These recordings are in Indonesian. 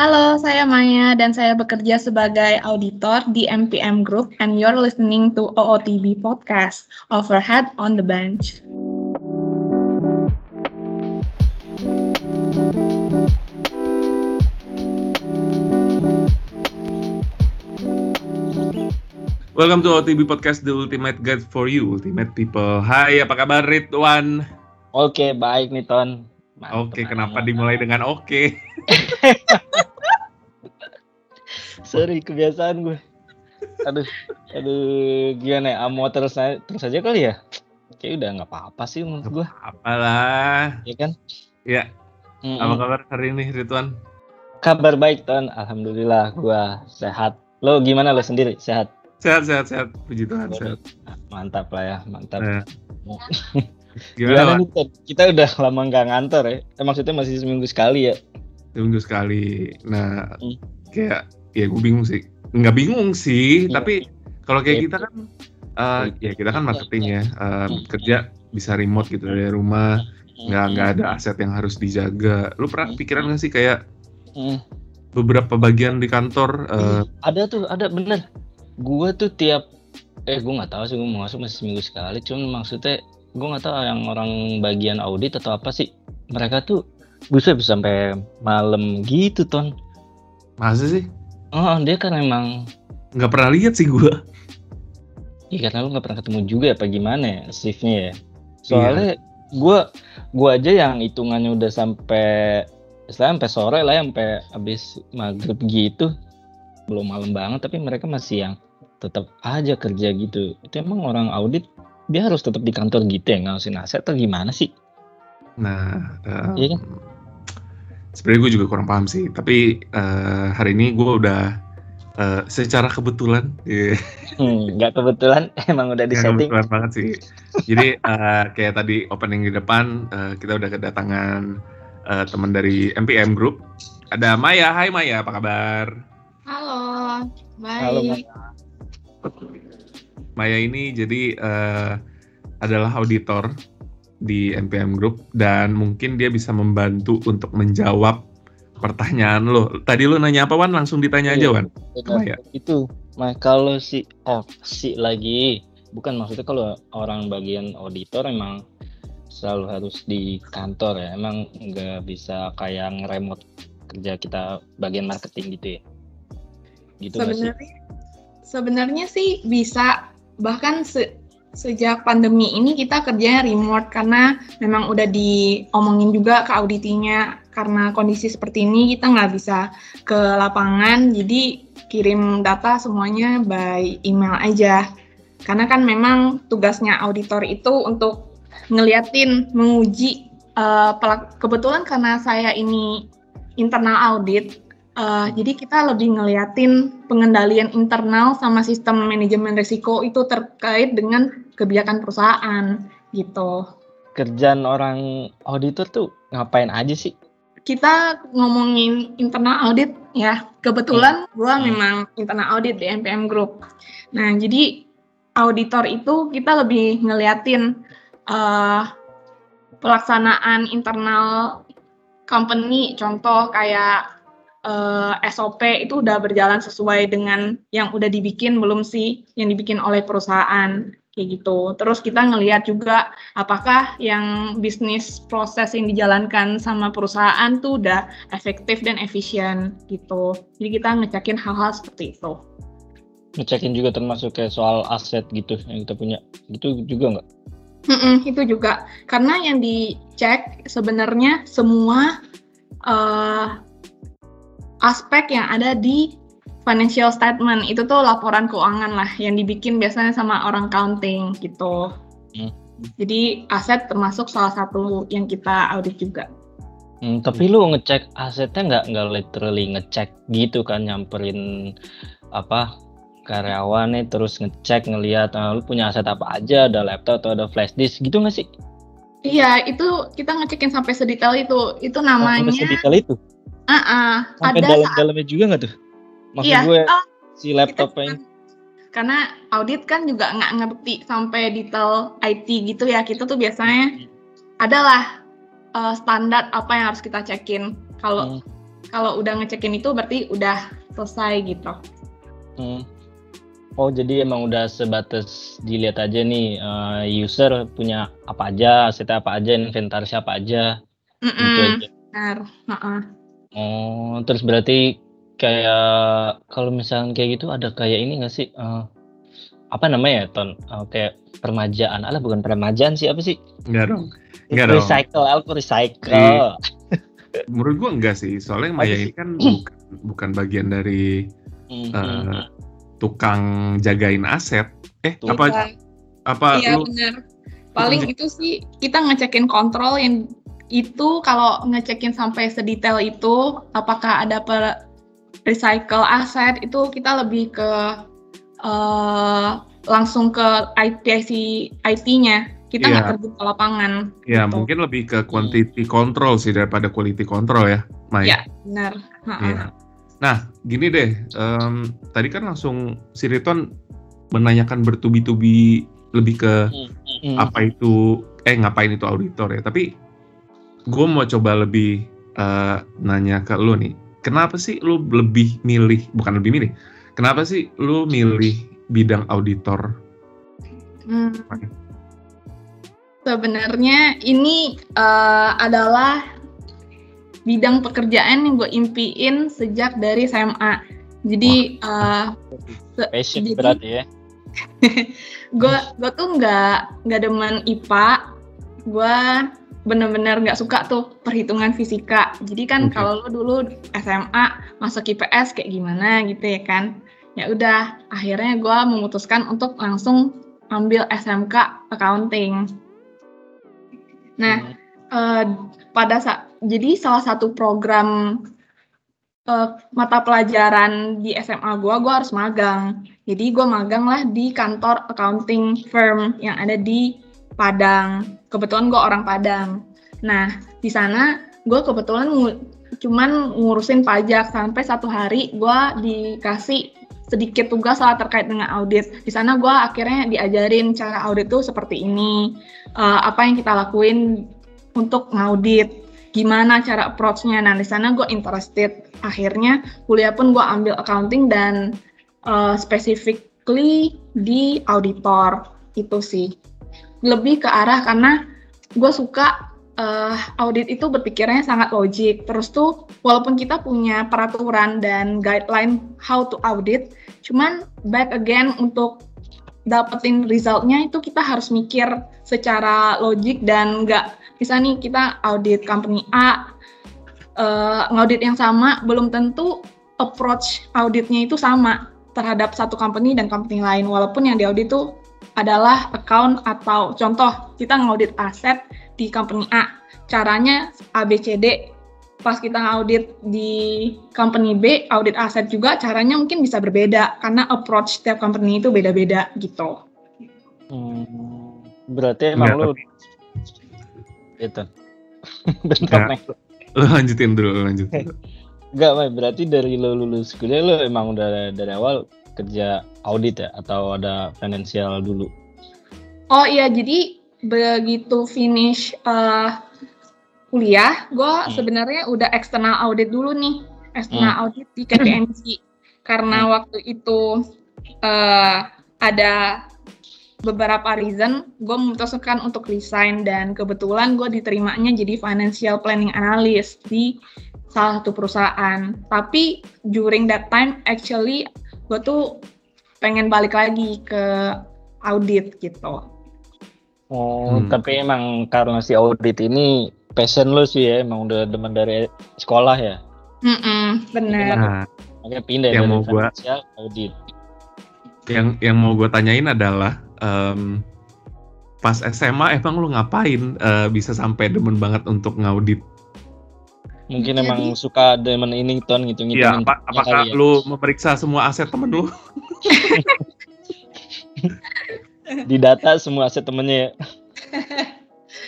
Halo, saya Maya dan saya bekerja sebagai auditor di MPM Group and you're listening to OOTB Podcast, Overhead on the Bench. Welcome to OTB Podcast, the ultimate guide for you, ultimate people. Hai, apa kabar Ridwan? Oke, baik nih Ton. Oke, kenapa dimulai dengan oke? Sorry, kebiasaan gue. Aduh, aduh, gimana ya? Mau terus terus aja kali ya? Kayak udah nggak apa-apa sih menurut gue. Apalah. Iya kan? Iya. Mm -mm. Apa kabar hari ini, Ridwan? Kabar baik, Ton. Alhamdulillah, gue sehat. Lo gimana lo sendiri? Sehat? Sehat, sehat, sehat. Puji Tuhan, sehat. Mantap lah ya, mantap. Eh. Gimana, Gimana nih, kita udah lama nggak ngantor ya? Eh, maksudnya masih seminggu sekali ya? Seminggu sekali. Nah, hmm. kayak ya gue bingung sih. Nggak bingung sih, hmm. tapi kalau kayak kita kan, uh, ya kita kan marketing ya, uh, kerja bisa remote gitu dari rumah, nggak nggak ada aset yang harus dijaga. Lu pernah pikiran nggak sih kayak beberapa bagian di kantor? Uh, ada tuh, ada bener. Gue tuh tiap eh gue nggak tahu sih gue mau masuk masih seminggu sekali cuman maksudnya gue nggak tahu yang orang bagian audit atau apa sih. Mereka tuh bisa bisa sampai malam gitu ton. Masa sih oh dia kan emang nggak pernah lihat sih gue Iya karena lu nggak pernah ketemu juga apa gimana ya shiftnya ya. Soalnya gue iya. gue aja yang hitungannya udah sampai sampai sore lah sampai habis maghrib gitu. Belum malam banget tapi mereka masih yang tetap aja kerja gitu. Itu emang orang audit dia harus tetap di kantor gitu ya ngawasin aset atau gimana sih? Nah um, iya kan? Sebenarnya gue juga kurang paham sih tapi uh, hari ini gue udah uh, secara kebetulan yeah. hmm, kebetulan emang udah di setting kebetulan banget sih. Jadi uh, kayak tadi opening di depan uh, kita udah kedatangan uh, teman dari MPM Group. Ada Maya. Hai Maya. Apa kabar? Halo. Baik. Halo, Maya. Maya ini jadi uh, adalah auditor di NPM Group dan mungkin dia bisa membantu untuk menjawab pertanyaan lo. Tadi lo nanya apa Wan? Langsung ditanya aja iya, Wan. Maya. Itu. Nah, kalau si oh si lagi bukan maksudnya kalau orang bagian auditor emang selalu harus di kantor ya. Emang nggak bisa kayak remote kerja kita bagian marketing gitu ya. Gitu Sebenarnya Sebenarnya sih bisa bahkan se sejak pandemi ini kita kerjanya remote karena memang udah diomongin juga ke auditinya. Karena kondisi seperti ini kita nggak bisa ke lapangan. Jadi kirim data semuanya by email aja. Karena kan memang tugasnya auditor itu untuk ngeliatin menguji uh, kebetulan karena saya ini internal audit Uh, jadi kita lebih ngeliatin pengendalian internal sama sistem manajemen risiko itu terkait dengan kebijakan perusahaan gitu. Kerjaan orang auditor tuh ngapain aja sih? Kita ngomongin internal audit ya. Kebetulan hmm. gua hmm. memang internal audit di NPM Group. Nah, jadi auditor itu kita lebih ngeliatin uh, pelaksanaan internal company, contoh kayak uh, eh, SOP itu udah berjalan sesuai dengan yang udah dibikin belum sih yang dibikin oleh perusahaan kayak gitu. Terus kita ngelihat juga apakah yang bisnis proses yang dijalankan sama perusahaan tuh udah efektif dan efisien gitu. Jadi kita ngecekin hal-hal seperti itu. Ngecekin juga termasuk kayak soal aset gitu yang kita punya. Gitu juga nggak? Mm-mm, itu juga karena yang dicek sebenarnya semua uh, aspek yang ada di financial statement itu tuh laporan keuangan lah yang dibikin biasanya sama orang counting gitu. Hmm. Jadi aset termasuk salah satu yang kita audit juga. Hmm, tapi lu ngecek asetnya nggak nggak literally ngecek gitu kan nyamperin apa karyawannya terus ngecek ngelihat ah, lu punya aset apa aja ada laptop atau ada flash disk gitu nggak sih? Iya itu kita ngecekin sampai sedetail itu itu namanya. Sampai sedetail itu? Uh -uh. Sampai dalam-dalamnya juga nggak tuh? Maksud iya, gue oh, si laptopnya. Karena audit kan juga nggak ngerti sampai detail IT gitu ya. Kita tuh biasanya adalah uh, standar apa yang harus kita cekin. Kalau hmm. kalau udah ngecekin itu berarti udah selesai gitu. Hmm. Oh jadi emang udah sebatas dilihat aja nih uh, user punya apa aja, aset apa aja, inventaris apa aja, mm -mm. gitu aja. Benar. Uh -uh. Oh terus berarti kayak kalau misalnya kayak gitu ada kayak ini nggak sih? Uh, apa namanya ya ton? Uh, kayak permajaan, alah bukan permajaan sih apa sih? Enggak dong. Enggak dong. Recycle, aku recycle. Menurut gua enggak sih, soalnya Maya ini kan bukan bukan bagian dari uh, tukang jagain aset. Eh, Tuh. apa iya. apa Iya, lu benar. Paling itu sih kita ngecekin kontrol yang itu kalau ngecekin sampai sedetail itu apakah ada per recycle aset itu kita lebih ke uh, langsung ke IT IT-nya. Kita nggak yeah. terjun ke lapangan. Iya, yeah, gitu. mungkin lebih ke quantity control sih daripada quality control ya, Mai. Iya, benar. Yeah. Nah, gini deh, um, tadi kan langsung si Riton menanyakan bertubi-tubi lebih ke mm-hmm. apa itu, eh ngapain itu auditor ya. Tapi gue mau coba lebih uh, nanya ke lu nih, kenapa sih lu lebih milih, bukan lebih milih, kenapa sih lu milih bidang auditor? Hmm. Sebenarnya ini uh, adalah bidang pekerjaan yang gue impiin sejak dari SMA. Jadi uh, passion jadi, berat ya. gue gue tuh nggak nggak demen IPA. Gue bener-bener nggak suka tuh perhitungan fisika. Jadi kan okay. kalau lo dulu SMA masuk IPS kayak gimana gitu ya kan. Ya udah, akhirnya gue memutuskan untuk langsung ambil SMK accounting. Nah, hmm. uh, pada saat jadi salah satu program uh, mata pelajaran di SMA gue, gue harus magang. Jadi gue magang lah di kantor accounting firm yang ada di Padang. Kebetulan gue orang Padang. Nah di sana gue kebetulan ng cuman ngurusin pajak sampai satu hari gue dikasih sedikit tugas lah terkait dengan audit. Di sana gue akhirnya diajarin cara audit tuh seperti ini, uh, apa yang kita lakuin untuk ngaudit gimana cara approach-nya. Nah, di sana gue interested. Akhirnya kuliah pun gue ambil accounting dan uh, specifically di auditor. Itu sih. Lebih ke arah karena gue suka uh, audit itu berpikirnya sangat logik. Terus tuh walaupun kita punya peraturan dan guideline how to audit, cuman back again untuk dapetin resultnya itu kita harus mikir secara logik dan nggak bisa nih kita audit company A uh, ngaudit yang sama belum tentu approach auditnya itu sama terhadap satu company dan company lain walaupun yang diaudit itu adalah account atau contoh kita ngaudit aset di company A. Caranya ABCD pas kita audit di company B audit aset juga caranya mungkin bisa berbeda karena approach setiap company itu beda-beda gitu. Hmm, berarti emang lu itu bentar lo lanjutin dulu lanjutin Enggak. Berarti dari lo lulus kuliah lo emang udah dari awal kerja audit ya atau ada financial dulu? Oh iya, jadi begitu finish uh, kuliah, gue hmm. sebenarnya udah eksternal audit dulu nih, eksternal hmm. audit di KPMG. Karena hmm. waktu itu uh, ada beberapa reason gue memutuskan untuk resign dan kebetulan gue diterimanya jadi financial planning analyst di salah satu perusahaan. Tapi during that time actually gue tuh pengen balik lagi ke audit gitu. Oh, hmm. tapi emang karena si audit ini passion lo sih ya, emang udah demen dari sekolah ya? Mm -mm, bener. Nah, makanya pindah yang dari mau gua, audit. Yang yang mau gue tanyain adalah um, pas SMA emang lu ngapain uh, bisa sampai demen banget untuk ngaudit? Mungkin Jadi, emang suka demen ini ton gitu gitu. Iya, apa, apakah ya? lu memeriksa semua aset temen lu? Di data semua aset temennya ya.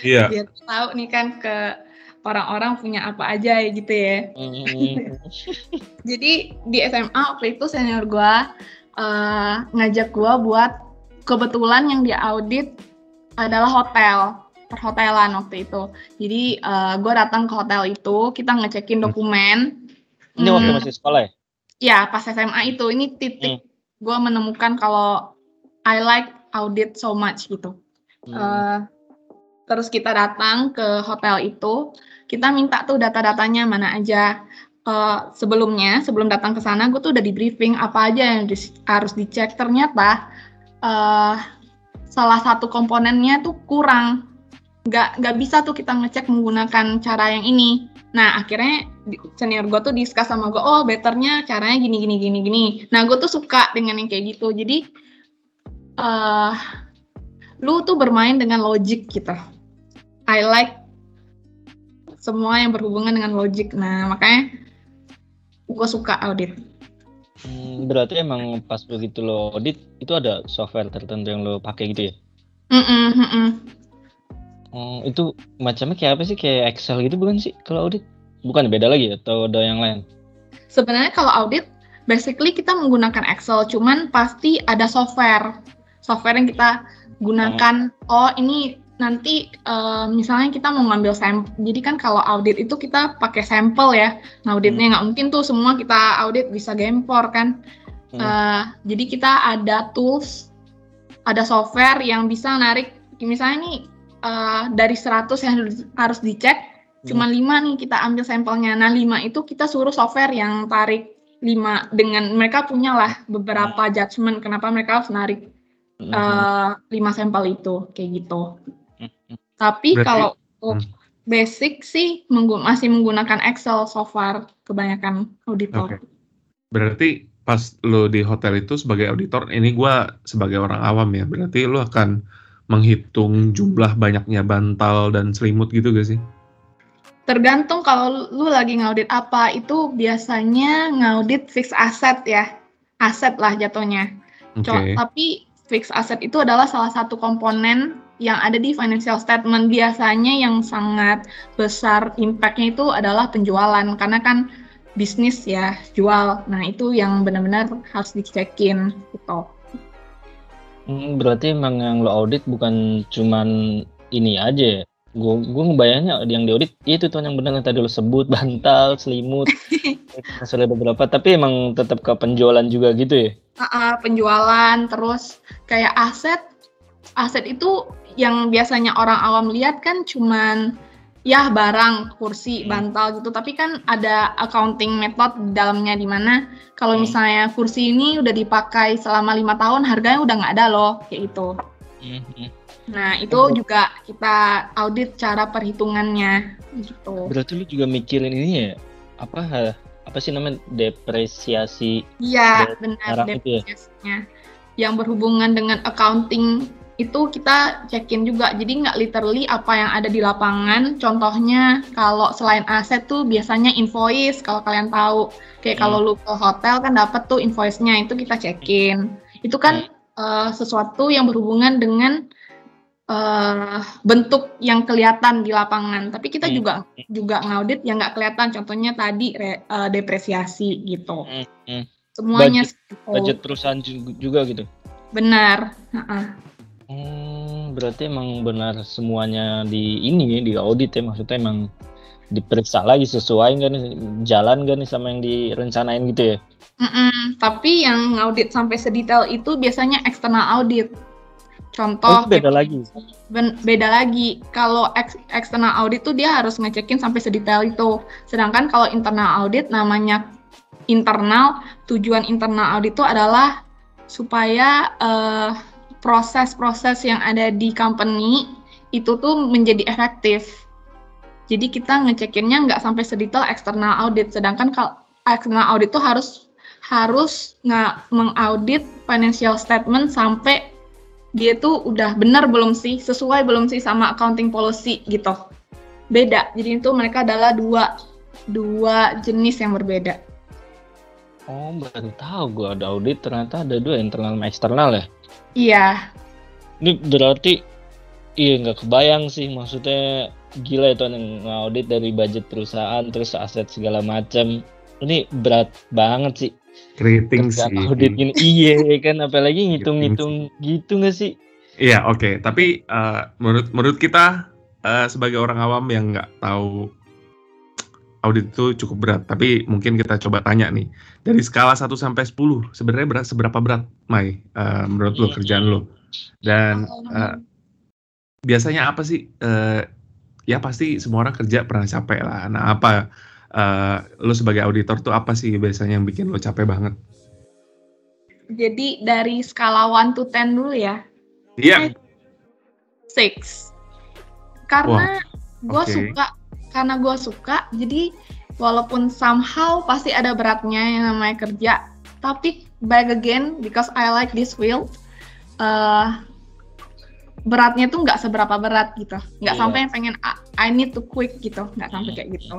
Iya. Biar tahu nih kan ke orang-orang punya apa aja ya gitu ya. Mm. Jadi di SMA waktu itu senior gua uh, ngajak gua buat kebetulan yang diaudit adalah hotel perhotelan waktu itu. Jadi uh, eh, gue datang ke hotel itu, kita ngecekin hmm. dokumen, Ini waktu hmm. masih sekolah ya? Ya, pas SMA itu. Ini titik hmm. gue menemukan kalau I like audit so much gitu. Hmm. Uh, terus kita datang ke hotel itu, kita minta tuh data-datanya mana aja. Uh, sebelumnya, sebelum datang ke sana, gue tuh udah di briefing apa aja yang di, harus dicek. Ternyata uh, salah satu komponennya tuh kurang. Nggak, nggak bisa tuh kita ngecek menggunakan cara yang ini. Nah, akhirnya senior gue tuh diskus sama gue, oh betternya caranya gini, gini, gini, gini. Nah, gue tuh suka dengan yang kayak gitu. Jadi, uh, lu tuh bermain dengan logik gitu. I like semua yang berhubungan dengan logik. Nah, makanya gue suka audit. Hmm, berarti emang pas begitu lo audit itu ada software tertentu yang lo pakai gitu ya? Mm -mm, mm -mm. Oh, itu macamnya kayak apa sih? Kayak Excel gitu bukan sih kalau audit? Bukan beda lagi atau ada yang lain? Sebenarnya kalau audit, basically kita menggunakan Excel, cuman pasti ada software software yang kita gunakan oh, oh ini nanti uh, misalnya kita mau ngambil sampel jadi kan kalau audit itu kita pakai sampel ya nah auditnya hmm. nggak mungkin tuh semua kita audit bisa gempor kan hmm. uh, jadi kita ada tools ada software yang bisa narik misalnya nih uh, dari 100 yang harus dicek hmm. cuma lima nih kita ambil sampelnya nah lima itu kita suruh software yang tarik lima dengan mereka punya lah beberapa hmm. judgement kenapa mereka harus narik uh, lima sampel itu kayak gitu. Mm-hmm. Tapi Berarti, kalau hmm. basic sih menggu masih menggunakan Excel so far kebanyakan auditor. Okay. Berarti pas lo di hotel itu sebagai auditor, ini gue sebagai orang awam ya, berarti lo akan menghitung jumlah banyaknya bantal dan selimut gitu gak sih? Tergantung kalau lu lagi ngaudit apa, itu biasanya ngaudit fix aset ya, aset lah jatuhnya. Okay. tapi fixed asset itu adalah salah satu komponen yang ada di financial statement. Biasanya yang sangat besar impact-nya itu adalah penjualan karena kan bisnis ya jual. Nah itu yang benar-benar harus dicekin gitu. Hmm, berarti emang yang lo audit bukan cuman ini aja ya? Gue gue ngebayangnya yang diaudit itu tuh yang benar yang tadi lo sebut bantal, selimut, sudah beberapa. Tapi emang tetap ke penjualan juga gitu ya? uh, penjualan terus kayak aset aset itu yang biasanya orang awam lihat kan cuman ya barang kursi hmm. bantal gitu tapi kan ada accounting method di dalamnya di mana kalau hmm. misalnya kursi ini udah dipakai selama lima tahun harganya udah nggak ada loh kayak itu hmm, nah itu juga kita audit cara perhitungannya gitu berarti lu juga mikirin ini ya apa apa sih namanya depresiasi iya benar ya? depresiasinya ya? yang berhubungan dengan accounting itu kita cekin juga jadi nggak literally apa yang ada di lapangan contohnya kalau selain aset tuh biasanya invoice kalau kalian tahu kayak hmm. kalau lu ke hotel kan dapat tuh invoice-nya itu kita cekin itu kan hmm. uh, sesuatu yang berhubungan dengan uh, bentuk yang kelihatan di lapangan. Tapi kita hmm. juga juga ngaudit yang nggak kelihatan. Contohnya tadi re, uh, depresiasi gitu. Hmm. Hmm. Semuanya budget, budget perusahaan juga gitu. Benar. Uh -uh. Hmm, berarti emang benar semuanya di ini ya, di audit ya maksudnya emang diperiksa lagi sesuai nggak nih jalan nggak nih sama yang direncanain gitu ya? Mm -mm, tapi yang audit sampai sedetail itu biasanya eksternal audit. Contoh oh, beda lagi. Ben, beda lagi. Kalau ex, external audit tuh dia harus ngecekin sampai sedetail itu. Sedangkan kalau internal audit namanya internal, tujuan internal audit itu adalah supaya eh, proses-proses yang ada di company itu tuh menjadi efektif. Jadi kita ngecekinnya nggak sampai sedetail eksternal audit. Sedangkan kalau eksternal audit tuh harus harus nggak mengaudit financial statement sampai dia tuh udah benar belum sih, sesuai belum sih sama accounting policy gitu. Beda. Jadi itu mereka adalah dua dua jenis yang berbeda. Oh, baru tahu gue ada audit ternyata ada dua internal sama eksternal ya. Iya. Ini berarti iya nggak kebayang sih maksudnya gila itu yang ngaudit dari budget perusahaan terus aset segala macam. Ini berat banget sih. Keriting sih. Audit gini, iya kan, apalagi ngitung-ngitung gitu nggak sih? Iya oke, okay. tapi uh, menurut menurut kita uh, sebagai orang awam yang nggak tahu audit itu cukup berat, tapi mungkin kita coba tanya nih. Dari skala 1 sampai 10, sebenarnya berat seberapa berat, Mai, uh, menurut lo kerjaan lo? Dan uh, biasanya apa sih uh, ya pasti semua orang kerja pernah capek lah. Nah, apa uh, lo sebagai auditor tuh apa sih biasanya yang bikin lo capek banget? Jadi dari skala 1 to 10 dulu ya. Iya. Six. Karena gue okay. suka, karena gue suka, jadi walaupun somehow pasti ada beratnya yang namanya kerja, tapi back again because I like this field, uh, beratnya tuh nggak seberapa berat gitu, nggak yeah. sampai yang pengen I need to quit gitu, nggak sampai kayak gitu.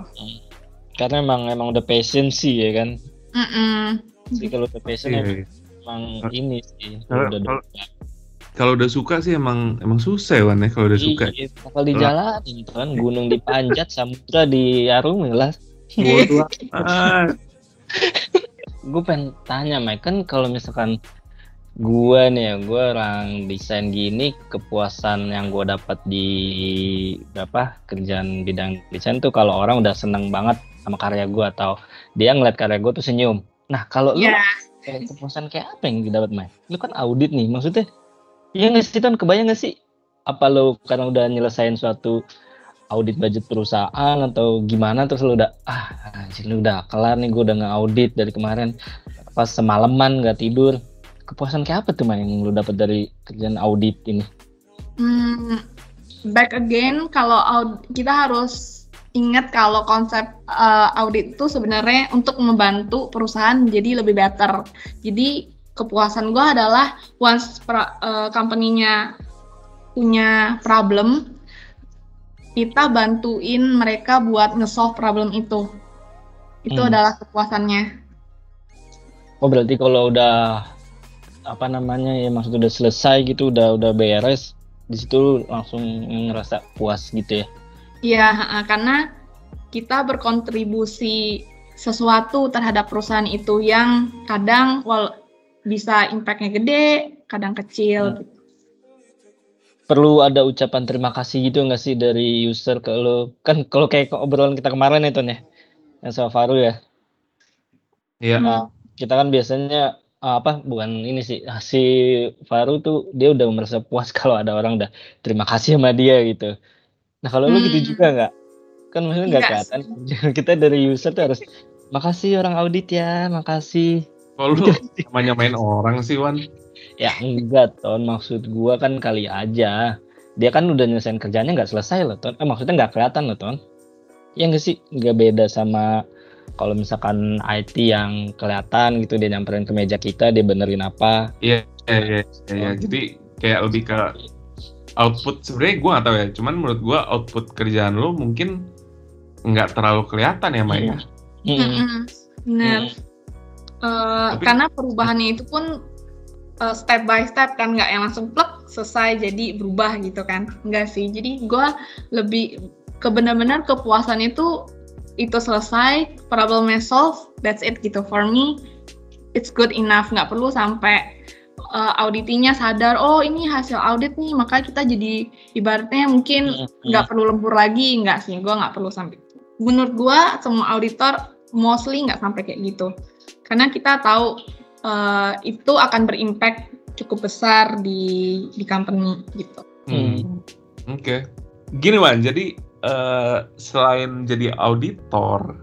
Karena emang emang udah passion sih ya kan. Mm -mm. Jadi kalau udah passion yeah. emang ini sih. Kalau, udah kalau udah suka sih emang emang susah ya Wan ya kalau udah iya, suka. Kalau di jalan kan gunung dipanjat, samudra diarungi lah. gue pengen tanya Mike kan kalau misalkan gue nih ya gue orang desain gini kepuasan yang gue dapat di apa kerjaan bidang desain tuh kalau orang udah seneng banget sama karya gue atau dia ngeliat karya gue tuh senyum nah kalau yeah. lu iya. kepuasan kayak apa yang didapat Mike lu kan audit nih maksudnya Iya nggak sih Ton, kebayang nggak sih? Apa lo karena udah nyelesain suatu audit budget perusahaan atau gimana terus lo udah ah anjir lu udah kelar nih gue udah nge-audit dari kemarin pas semalaman nggak tidur kepuasan kayak apa tuh main yang lo dapat dari kerjaan audit ini? Hmm, back again kalau kita harus ingat kalau konsep uh, audit itu sebenarnya untuk membantu perusahaan jadi lebih better. Jadi kepuasan gue adalah once pra, uh, company-nya punya problem, kita bantuin mereka buat nge-solve problem itu. Itu hmm. adalah kepuasannya. Oh berarti kalau udah apa namanya ya maksud udah selesai gitu, udah udah beres, di situ langsung ngerasa puas gitu ya? Iya, karena kita berkontribusi sesuatu terhadap perusahaan itu yang kadang wal bisa impactnya gede, kadang kecil. Hmm. Perlu ada ucapan terima kasih gitu nggak sih dari user ke lo? Kan kalau kayak obrolan kita kemarin itu nih, yang sama Faru ya. Iya. Nah, kita kan biasanya ah, apa bukan ini sih ah, si Faru tuh dia udah merasa puas kalau ada orang udah terima kasih sama dia gitu. Nah kalau hmm. lu gitu hmm. juga nggak? Kan maksudnya nggak kelihatan. kita dari user tuh harus makasih orang audit ya, makasih. Kalau lu namanya main orang sih Wan. Ya enggak Ton, maksud gua kan kali aja. Dia kan udah nyelesain kerjanya nggak selesai loh Ton. Eh maksudnya nggak kelihatan loh Ton. Ya enggak sih, nggak beda sama kalau misalkan IT yang kelihatan gitu dia nyamperin ke meja kita dia benerin apa. Iya, iya, iya, iya. Ya. Jadi kayak lebih ke output sebenarnya gue gak tahu ya. Cuman menurut gue output kerjaan lo mungkin nggak terlalu kelihatan ya Maya. Mm -hmm. Benar. Hmm. Uh, karena perubahannya itu pun uh, step by step kan nggak yang langsung plek selesai jadi berubah gitu kan. Enggak sih jadi gue lebih ke benar-benar kepuasan itu itu selesai problemnya solve that's it gitu. For me it's good enough. Nggak perlu sampai uh, auditinya sadar oh ini hasil audit nih maka kita jadi ibaratnya mungkin nggak perlu lembur lagi. Nggak sih gue nggak perlu sampai. Menurut gue semua auditor mostly nggak sampai kayak gitu karena kita tahu uh, itu akan berimpact cukup besar di di company gitu. Hmm. Oke. Okay. Gini Wan, jadi uh, selain jadi auditor,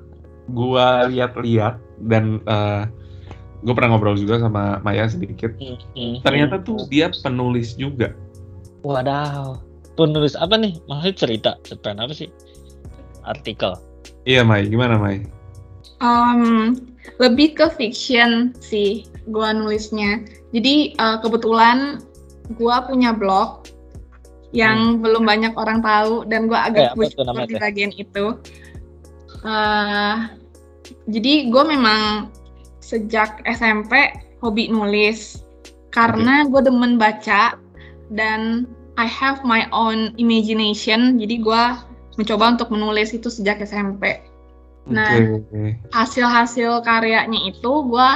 gua lihat-lihat dan uh, eh, gue pernah ngobrol juga sama Maya sedikit. Hmm. Ternyata tuh dia penulis juga. Wadaw, penulis apa nih? Maksudnya cerita, cerita apa sih? Artikel. Iya Mai, gimana Mai? Um, lebih ke fiction sih gua nulisnya. Jadi uh, kebetulan gua punya blog yang hmm. belum banyak orang tahu dan gua agak push di bagian itu. Uh, jadi gue memang sejak SMP hobi nulis karena gue demen baca dan I have my own imagination. Jadi gue mencoba untuk menulis itu sejak SMP. Nah, hasil-hasil karyanya itu gue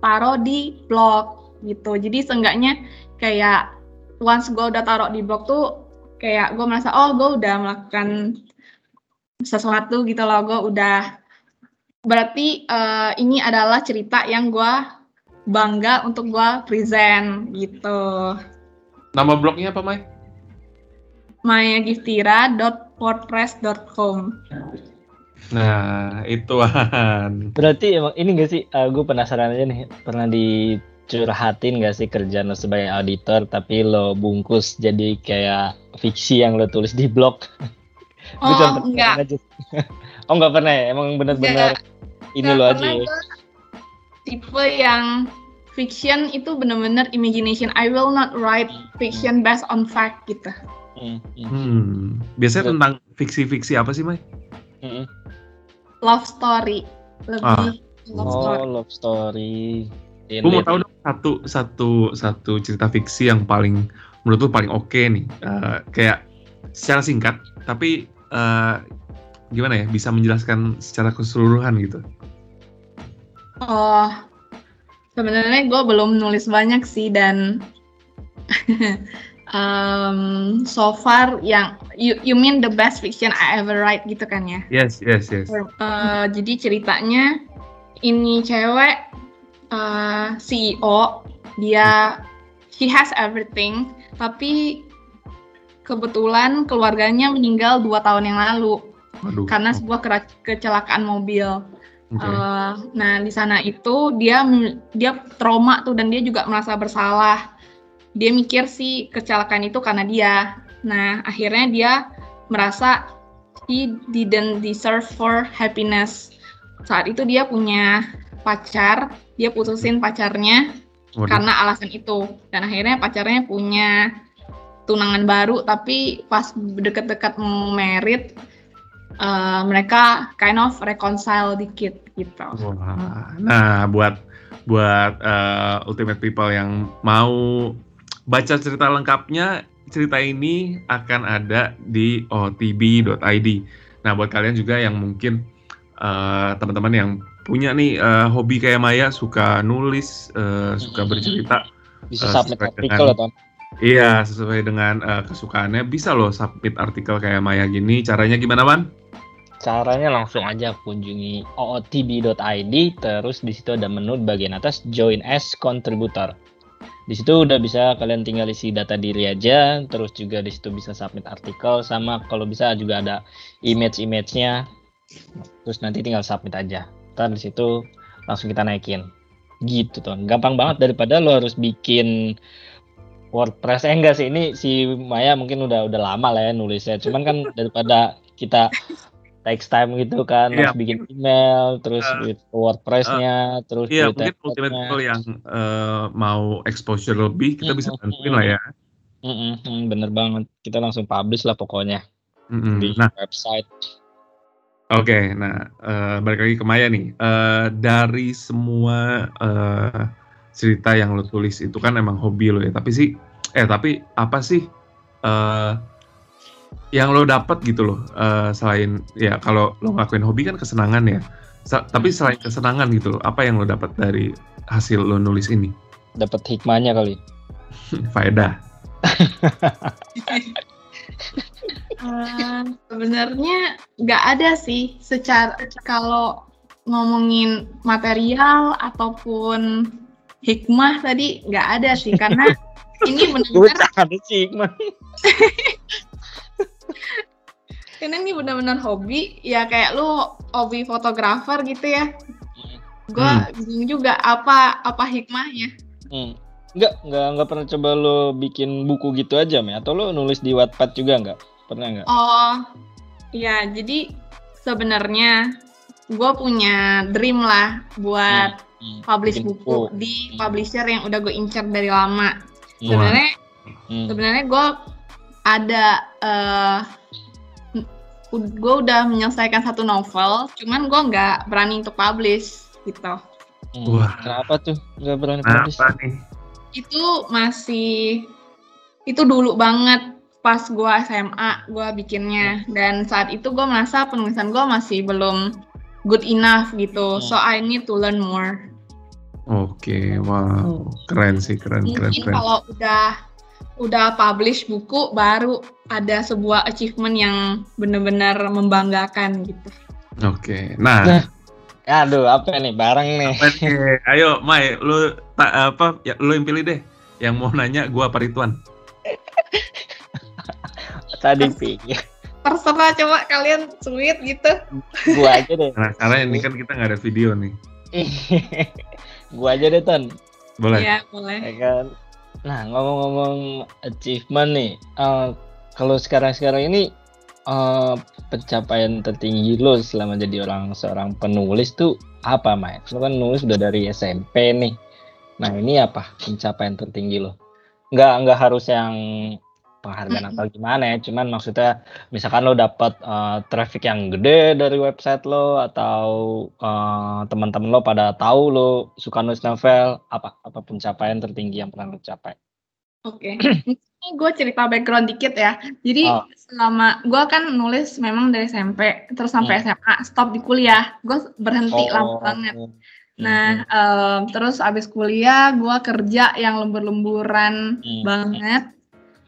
taruh di blog gitu. Jadi seenggaknya kayak once gue udah taruh di blog tuh kayak gue merasa oh gue udah melakukan sesuatu gitu loh. Gue udah berarti uh, ini adalah cerita yang gue bangga untuk gue present gitu. Nama blognya apa, Mai? mayagiftira.wordpress.com Nah, itu kan. Berarti emang ini gak sih, uh, gue penasaran aja nih, pernah dicurhatin gak sih kerjaan lo sebagai auditor, tapi lo bungkus jadi kayak fiksi yang lo tulis di blog? Oh, enggak. oh, enggak pernah ya? Emang bener-bener ini lo aja ya? Tipe yang fiction itu bener-bener imagination. I will not write fiction based on fact gitu. Hmm. hmm. Biasanya tentang fiksi-fiksi apa sih, Mai? Hmm. Love story. Lebih ah. love oh, story. love story. Gue mau tahu dong satu satu satu cerita fiksi yang paling menurut lu paling oke okay nih. Uh, kayak secara singkat, tapi uh, gimana ya bisa menjelaskan secara keseluruhan gitu. Oh, sebenarnya gue belum nulis banyak sih dan um, so far yang you you mean the best fiction I ever write gitu kan ya? Yes yes yes. Uh, jadi ceritanya ini cewek uh, CEO dia she has everything tapi kebetulan keluarganya meninggal dua tahun yang lalu Aduh. karena sebuah kecelakaan mobil. Okay. Uh, nah di sana itu dia dia trauma tuh dan dia juga merasa bersalah dia mikir sih kecelakaan itu karena dia. Nah, akhirnya dia merasa he didn't deserve for happiness. Saat itu dia punya pacar, dia putusin pacarnya Waduh. karena alasan itu. Dan akhirnya pacarnya punya tunangan baru, tapi pas deket-deket mau merit, uh, mereka kind of reconcile dikit gitu. Wah. Nah, buat buat uh, ultimate people yang mau baca cerita lengkapnya cerita ini akan ada di otb.id. Nah, buat kalian juga yang mungkin uh, teman-teman yang punya nih uh, hobi kayak Maya, suka nulis, uh, suka bercerita, bisa uh, submit artikel atau Iya, sesuai dengan uh, kesukaannya bisa loh submit artikel kayak Maya gini. Caranya gimana, Man? Caranya langsung aja kunjungi ootb.id, terus di situ ada menu bagian atas Join as Contributor. Di situ udah bisa kalian tinggal isi data diri aja, terus juga di situ bisa submit artikel sama kalau bisa juga ada image-image-nya. Terus nanti tinggal submit aja. Ntar di situ langsung kita naikin. Gitu tuh. Gampang banget daripada lo harus bikin WordPress. Eh enggak sih, ini si Maya mungkin udah udah lama lah ya nulisnya. Cuman kan daripada kita text time gitu kan, yeah. harus bikin email, terus uh, WordPress-nya, uh, terus Iya, mungkin ultimate people yang uh, mau exposure lebih, kita mm -hmm. bisa bantuin lah ya. Mm -hmm, bener banget. Kita langsung publish lah pokoknya mm -hmm. di nah, website. Oke, okay, nah uh, balik lagi ke Maya nih. Uh, dari semua uh, cerita yang lo tulis itu kan emang hobi lo ya. Tapi sih, eh tapi apa sih uh, yang lo dapat gitu loh uh, selain ya kalau lo ngelakuin hobi kan kesenangan ya. Sa tapi selain kesenangan gitu loh apa yang lo dapat dari hasil lo nulis ini? Dapat hikmahnya kali. Faedah. Uh, sebenarnya nggak ada sih secara kalau ngomongin material ataupun hikmah tadi nggak ada sih karena ini benar-benar hikmah karena ini benar-benar hobi ya kayak lu hobi fotografer gitu ya gue hmm. bingung juga apa apa hikmahnya hmm. Enggak, enggak, enggak pernah coba lo bikin buku gitu aja, Mi? Atau lo nulis di Wattpad juga enggak? Pernah enggak? Oh, iya. Jadi sebenarnya gue punya dream lah buat hmm. Hmm. publish bikin buku, buku di hmm. publisher yang udah gue incer dari lama. Sebenarnya, hmm. sebenarnya gue ada uh, gue udah menyelesaikan satu novel, cuman gue nggak berani untuk publish gitu. Hmm, Wah, kenapa tuh nggak berani publish? Apa nih? Itu masih itu dulu banget pas gue SMA gue bikinnya dan saat itu gue merasa penulisan gue masih belum good enough gitu, hmm. so I need to learn more. Oke, okay, wow, keren sih, keren, Mungkin keren, keren. kalau udah udah publish buku baru ada sebuah achievement yang benar-benar membanggakan gitu. Oke, okay. nah, nah Aduh, apa nih? Bareng nih. Apa nih? Ayo, Mai, lu tak apa? Ya, lu yang pilih deh. Yang mau nanya gua apa Ridwan? Tadi pikir. Terserah coba kalian sweet gitu. Gua aja deh. Nah, karena ini kan kita nggak ada video nih. gua aja deh, Ton. Boleh. Iya, boleh. Ya kan? Nah, ngomong-ngomong achievement nih, uh, kalau sekarang-sekarang ini uh, pencapaian tertinggi lo selama jadi orang seorang penulis tuh apa, Mai? Lo kan nulis udah dari SMP nih. Nah, ini apa pencapaian tertinggi lo? Nggak nggak harus yang penghargaan atau gimana ya, cuman maksudnya misalkan lo dapat uh, traffic yang gede dari website lo atau uh, teman-teman lo pada tahu lo suka nulis novel, apa apa pencapaian tertinggi yang pernah lo capai? Oke, okay. gue cerita background dikit ya. Jadi oh. selama gue kan nulis memang dari SMP terus sampai hmm. SMA, stop di kuliah, gue berhenti oh. lama banget. Nah, hmm. um, terus abis kuliah gue kerja yang lembur-lemburan hmm. banget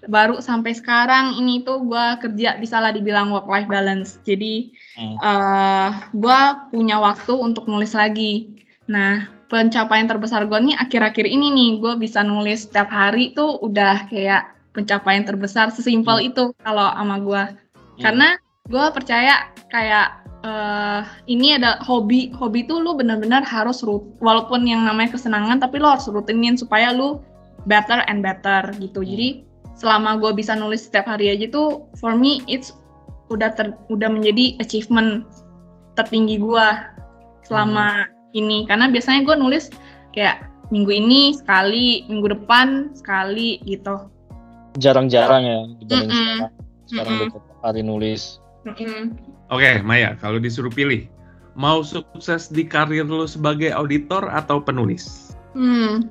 baru sampai sekarang ini tuh gue kerja bisa lah dibilang work life balance jadi hmm. uh, eh, gue punya waktu untuk nulis lagi nah pencapaian terbesar gue nih akhir-akhir ini nih gue bisa nulis setiap hari tuh udah kayak pencapaian terbesar sesimpel hmm. itu kalau sama gue hmm. karena gue percaya kayak uh, ini ada hobi hobi tuh lu benar-benar harus rut walaupun yang namanya kesenangan tapi lo harus rutinin supaya lu better and better gitu hmm. jadi selama gue bisa nulis setiap hari aja tuh for me it's udah ter, udah menjadi achievement tertinggi gue selama hmm. ini karena biasanya gue nulis kayak minggu ini sekali minggu depan sekali gitu jarang-jarang ya dibanding mm -mm. sekarang sekarang mm -mm. hari nulis mm -mm. oke okay, Maya kalau disuruh pilih mau sukses di karir lo sebagai auditor atau penulis hmm.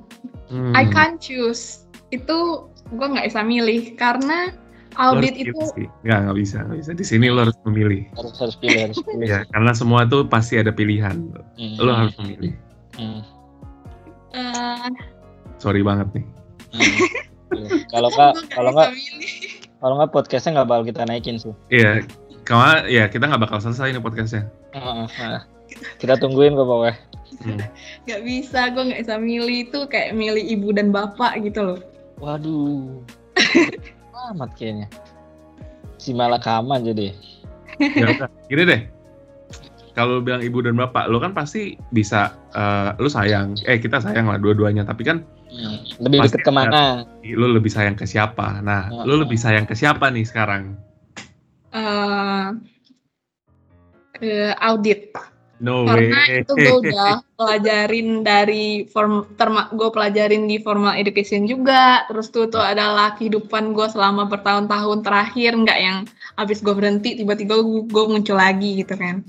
hmm. I can't choose itu gue nggak bisa milih karena audit itu nggak nggak bisa nggak bisa. Di sini lo harus memilih. Harus harus pilih harus pilih ya karena semua itu pasti ada pilihan. Hmm. lo harus memilih. Hmm. uh... sorry banget nih. Hmm. kalau nggak kalau nggak kalau nggak podcastnya nggak bakal kita naikin sih. Iya. Karena ya kita nggak bakal selesai ini podcastnya. Uh, uh. kita tungguin kok pokoknya hmm. Gak bisa, gue nggak bisa milih. Itu kayak milih ibu dan bapak gitu loh. Waduh. Amat kayaknya. Si Malakama jadi. ya udah, gini deh. Kalau bilang ibu dan bapak, lo kan pasti bisa, uh, lo sayang, eh kita sayang lah dua-duanya, tapi kan hmm, lebih dekat ke mana? Lo lebih sayang ke siapa? Nah, oh. lo lebih sayang ke siapa nih sekarang? Uh, ke audit. No Karena way. itu gue udah pelajarin dari form terma gue pelajarin di formal education juga. Terus tuh tuh adalah kehidupan gue selama bertahun-tahun terakhir nggak yang abis gue berhenti tiba-tiba gue muncul lagi gitu kan.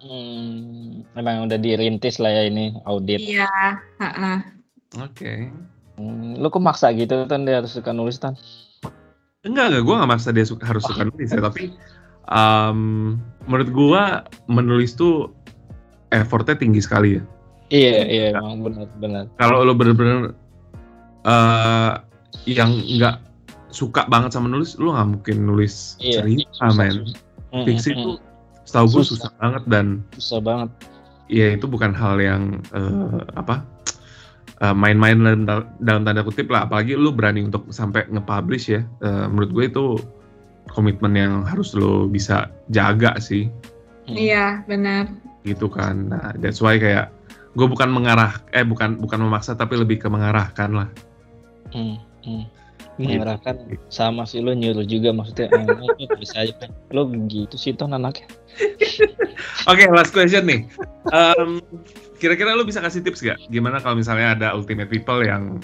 Hmm, memang udah dirintis lah ya ini audit. Iya. Uh -uh. Oke. Okay. Hmm, lu kok maksa gitu kan dia harus suka nulis kan? Enggak enggak, gue gak maksa dia suka, harus suka nulis ya, tapi um, menurut gue menulis tuh effortnya tinggi sekali ya. Iya iya emang benar benar. Kalau lo bener-bener uh, yang nggak suka banget sama nulis, lo nggak mungkin nulis iya, cerita men. Fiksi itu setahu gue susah. susah banget dan susah banget. Iya itu bukan hal yang uh, apa uh, main-main dalam, dalam tanda kutip lah. Apalagi lo berani untuk sampai nge-publish ya. Uh, menurut gue itu komitmen yang harus lo bisa jaga sih. Iya benar gitu kan. Nah that's why kayak gue bukan mengarah eh bukan bukan memaksa tapi lebih ke mengarahkan lah. Hmm, hmm. mengarahkan gitu. sama sih lo nyuruh juga maksudnya. Eh, bisa aja kan lo gitu sih toh anaknya. Oke okay, last question nih. Um, kira-kira lo bisa kasih tips gak? Gimana kalau misalnya ada ultimate people yang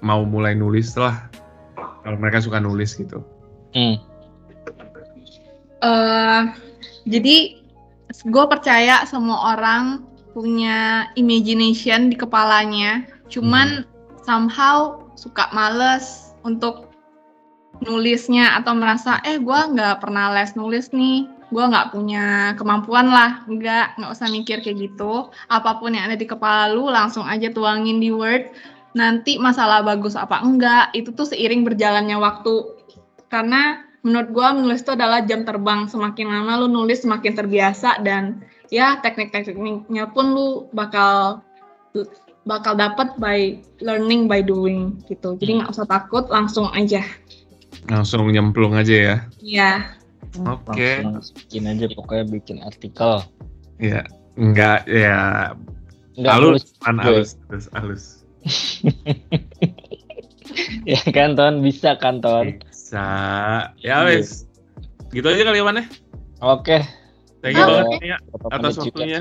mau mulai nulis lah? Kalau mereka suka nulis gitu. Hmm. uh, jadi gue percaya semua orang punya imagination di kepalanya, cuman hmm. somehow suka males untuk nulisnya atau merasa eh gue nggak pernah les nulis nih. Gue nggak punya kemampuan lah. Nggak nggak usah mikir kayak gitu. Apa pun yang ada di kepala lu langsung aja tuangin di word. Nanti masalah bagus apa enggak itu tuh seiring berjalannya waktu. Karena menurut gue menulis itu adalah jam terbang semakin lama lu nulis semakin terbiasa dan ya teknik-tekniknya pun lu bakal bakal dapat by learning by doing gitu. Jadi nggak usah takut, langsung aja. Langsung nyemplung aja ya. Iya. Oke. Langsung bikin aja pokoknya bikin artikel. Iya. Enggak ya Enggak halus, kan halus, halus, halus. ya kan Ton, bisa kan Ton. Bisa. Ya Iya. wes. Gitu aja kali ya, Wan ya. Oke. Thank you banget ya atas waktunya.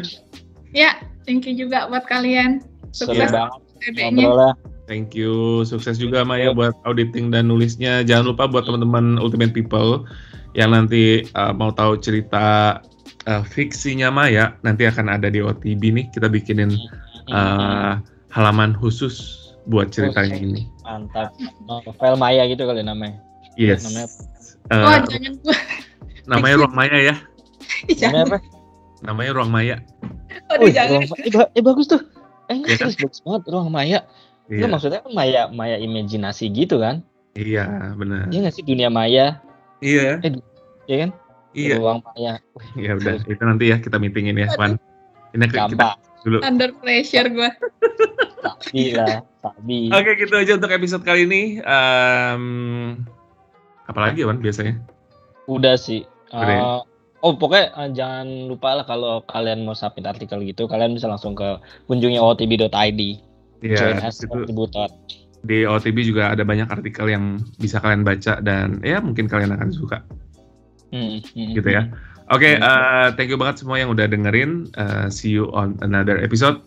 Ya, thank you juga buat kalian. Seru Sukses banget TB-nya. Thank you, sukses juga Maya buat auditing dan nulisnya. Jangan lupa buat teman-teman Ultimate People yang nanti uh, mau tahu cerita uh, fiksinya Maya, nanti akan ada di OTB nih. Kita bikinin uh, halaman khusus buat ceritanya ini. Mantap. Novel Maya gitu kali namanya. Yes. Namanya- Uh, Oh, jangan gua. namanya Ruang Maya ya. Namanya jangan. apa? Namanya Ruang Maya. Aduh, Wih, jangan. ruang, eh, eh, bagus tuh. Eh, enggak, Iya kan? bagus banget ruang Maya. Lu Iya, maksudnya kan Maya Maya imajinasi gitu kan? iya benar. Iya nggak sih dunia Maya, Iya, ya kan? iya. Ruang Maya. Wih, Ya udah, itu nanti ya kita meetingin ya, Wan. Ini kita gampang. dulu. Under pressure gua. Sabi lah, sabi. Oke, gitu aja untuk episode kali ini. Em, apalagi Wan, biasanya? Udah sih. Udah ya? Eh, oh pokoknya eh, jangan lupa lah kalau kalian mau submit artikel gitu, kalian bisa langsung ke kunjungi otb.id. Join Iya, as contributor. di OTB juga ada banyak artikel yang bisa kalian baca dan ya mungkin kalian akan suka Hmm, hmm, gitu ya. Oke, Hmm. eh, thank you banget semua yang udah dengerin. Eh, see you on another episode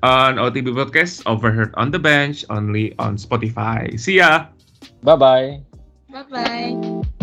on OTB Podcast Overheard on the Bench only on Spotify. See ya. Bye bye. 拜拜。